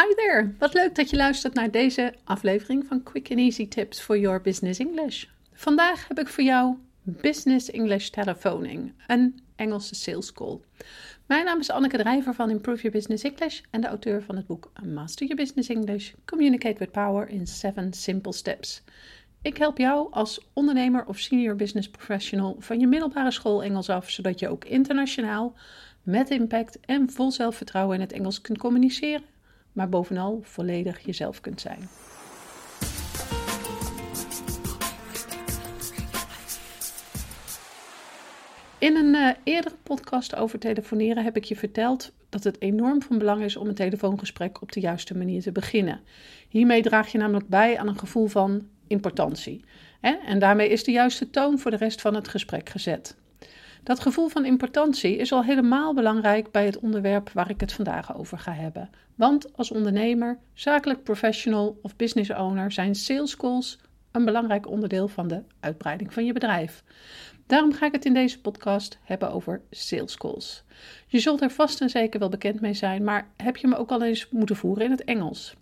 Hi there! Wat leuk dat je luistert naar deze aflevering van Quick and Easy Tips for Your Business English. Vandaag heb ik voor jou Business English Telephoning, een Engelse sales call. Mijn naam is Anneke Drijver van Improve Your Business English en de auteur van het boek Master Your Business English: Communicate with Power in 7 Simple Steps. Ik help jou als ondernemer of senior business professional van je middelbare school Engels af, zodat je ook internationaal met impact en vol zelfvertrouwen in het Engels kunt communiceren, maar bovenal volledig jezelf kunt zijn. In een uh, eerdere podcast over telefoneren heb ik je verteld dat het enorm van belang is om een telefoongesprek op de juiste manier te beginnen. Hiermee draag je namelijk bij aan een gevoel van importantie. Hè? En daarmee is de juiste toon voor de rest van het gesprek gezet. Dat gevoel van importantie is al helemaal belangrijk bij het onderwerp waar ik het vandaag over ga hebben. Want als ondernemer, zakelijk professional of business owner zijn sales calls een belangrijk onderdeel van de uitbreiding van je bedrijf. Daarom ga ik het in deze podcast hebben over sales calls. Je zult er vast en zeker wel bekend mee zijn, maar heb je me ook al eens moeten voeren in het Engels?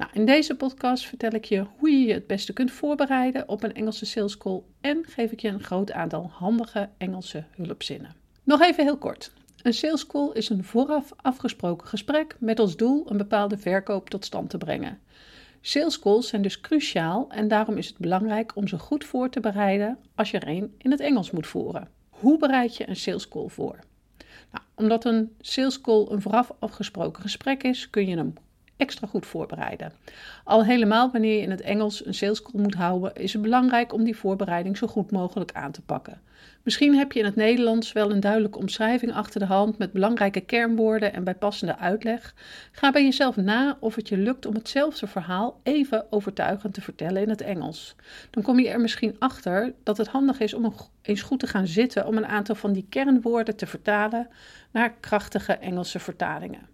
Nou, in deze podcast vertel ik je hoe je je het beste kunt voorbereiden op een Engelse sales call en geef ik je een groot aantal handige Engelse hulpzinnen. Nog even heel kort. Een sales call is een vooraf afgesproken gesprek met als doel een bepaalde verkoop tot stand te brengen. Sales calls zijn dus cruciaal en daarom is het belangrijk om ze goed voor te bereiden als je er een in het Engels moet voeren. Hoe bereid je een sales call voor? Nou, omdat een sales call een vooraf afgesproken gesprek is, kun je hem extra goed voorbereiden. Al helemaal wanneer je in het Engels een sales call moet houden, is het belangrijk om die voorbereiding zo goed mogelijk aan te pakken. Misschien heb je in het Nederlands wel een duidelijke omschrijving achter de hand met belangrijke kernwoorden en bijpassende uitleg. Ga bij jezelf na of het je lukt om hetzelfde verhaal even overtuigend te vertellen in het Engels. Dan kom je er misschien achter dat het handig is om eens goed te gaan zitten om een aantal van die kernwoorden te vertalen naar krachtige Engelse vertalingen.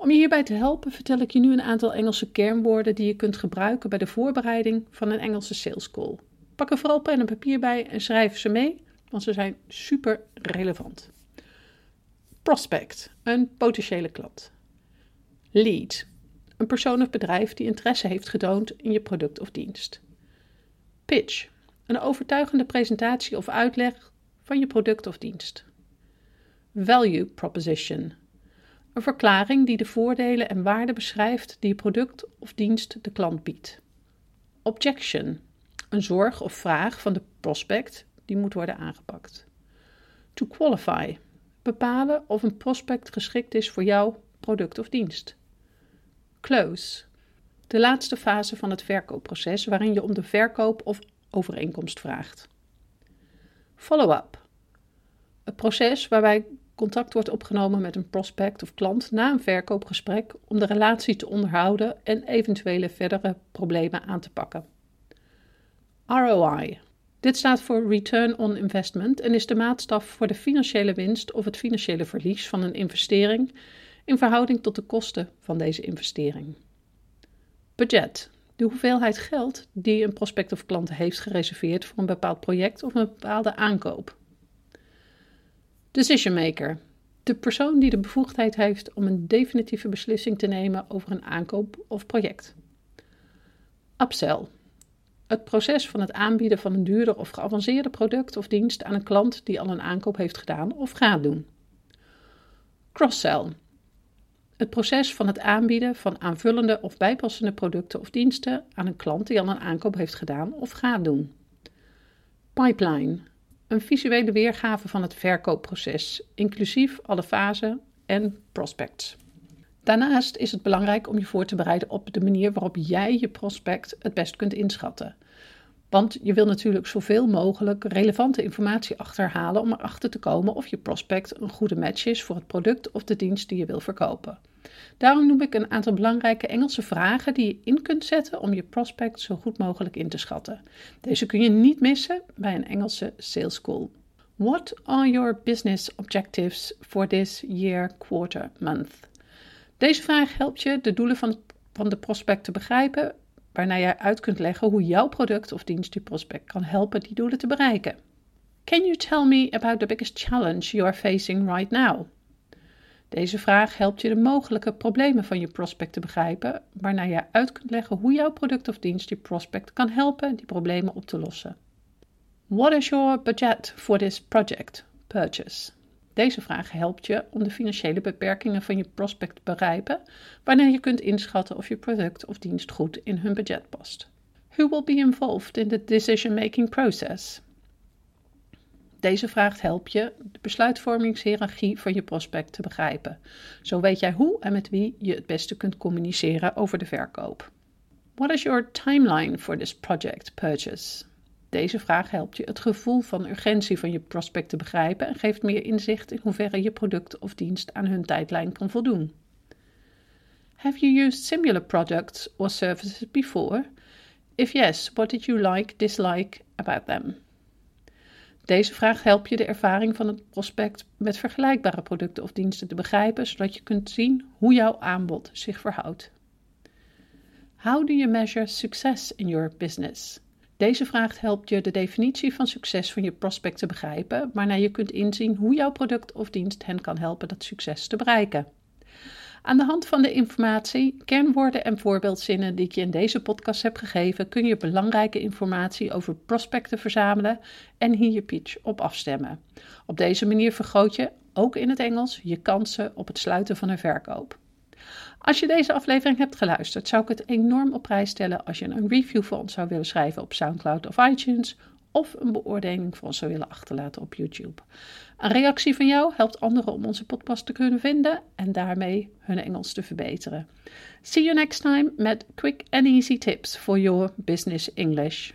Om je hierbij te helpen vertel ik je nu een aantal Engelse kernwoorden die je kunt gebruiken bij de voorbereiding van een Engelse sales call. Pak er vooral pen en papier bij en schrijf ze mee, want ze zijn super relevant. Prospect, een potentiële klant. Lead, een persoon of bedrijf die interesse heeft getoond in je product of dienst. Pitch, een overtuigende presentatie of uitleg van je product of dienst. Value proposition, een verklaring die de voordelen en waarden beschrijft die product of dienst de klant biedt. Objection. Een zorg of vraag van de prospect die moet worden aangepakt. To qualify. Bepalen of een prospect geschikt is voor jouw product of dienst. Close. De laatste fase van het verkoopproces waarin je om de verkoop of overeenkomst vraagt. Follow-up. Het proces waarbij contact wordt opgenomen met een prospect of klant na een verkoopgesprek om de relatie te onderhouden en eventuele verdere problemen aan te pakken. ROI. Dit staat voor Return on Investment en is de maatstaf voor de financiële winst of het financiële verlies van een investering in verhouding tot de kosten van deze investering. Budget. De hoeveelheid geld die een prospect of klant heeft gereserveerd voor een bepaald project of een bepaalde aankoop. Decision maker. De persoon die de bevoegdheid heeft om een definitieve beslissing te nemen over een aankoop of project. Upsell. Het proces van het aanbieden van een duurder of geavanceerde product of dienst aan een klant die al een aankoop heeft gedaan of gaat doen. Cross-sell. Het proces van het aanbieden van aanvullende of bijpassende producten of diensten aan een klant die al een aankoop heeft gedaan of gaat doen. Pipeline een visuele weergave van het verkoopproces, inclusief alle fasen en prospects. Daarnaast is het belangrijk om je voor te bereiden op de manier waarop jij je prospect het best kunt inschatten. Want je wil natuurlijk zoveel mogelijk relevante informatie achterhalen om erachter te komen of je prospect een goede match is voor het product of de dienst die je wil verkopen. Daarom noem ik een aantal belangrijke Engelse vragen die je in kunt zetten om je prospect zo goed mogelijk in te schatten. Deze kun je niet missen bij een Engelse sales call. What are your business objectives for this year, quarter, month? Deze vraag helpt je de doelen van, van de prospect te begrijpen, waarna je uit kunt leggen hoe jouw product of dienst je prospect kan helpen die doelen te bereiken. Can you tell me about the biggest challenge you are facing right now? Deze vraag helpt je de mogelijke problemen van je prospect te begrijpen, waarna je uit kunt leggen hoe jouw product of dienst je prospect kan helpen die problemen op te lossen. What is your budget for this project purchase? Deze vraag helpt je om de financiële beperkingen van je prospect te begrijpen, waarna je kunt inschatten of je product of dienst goed in hun budget past. Who will be involved in the decision-making process? Deze vraag helpt je de besluitvormingshierarchie van je prospect te begrijpen. Zo weet jij hoe en met wie je het beste kunt communiceren over de verkoop. What is your timeline for this project purchase? Deze vraag helpt je het gevoel van urgentie van je prospect te begrijpen en geeft meer inzicht in hoeverre je product of dienst aan hun tijdlijn kan voldoen. Have you used similar products or services before? If yes, what did you like, dislike about them? Deze vraag helpt je de ervaring van het prospect met vergelijkbare producten of diensten te begrijpen, zodat je kunt zien hoe jouw aanbod zich verhoudt. How do you measure success in your business? Deze vraag helpt je de definitie van succes van je prospect te begrijpen, waarna je kunt inzien hoe jouw product of dienst hen kan helpen dat succes te bereiken. Aan de hand van de informatie, kernwoorden en voorbeeldzinnen die ik je in deze podcast heb gegeven, kun je belangrijke informatie over prospecten verzamelen en hier je pitch op afstemmen. Op deze manier vergroot je, ook in het Engels, je kansen op het sluiten van een verkoop. Als je deze aflevering hebt geluisterd, zou ik het enorm op prijs stellen als je een review voor ons zou willen schrijven op SoundCloud of iTunes of een beoordeling voor ons zou willen achterlaten op YouTube. Een reactie van jou helpt anderen om onze podcast te kunnen vinden en daarmee hun Engels te verbeteren. See you next time met quick and easy tips for your business English.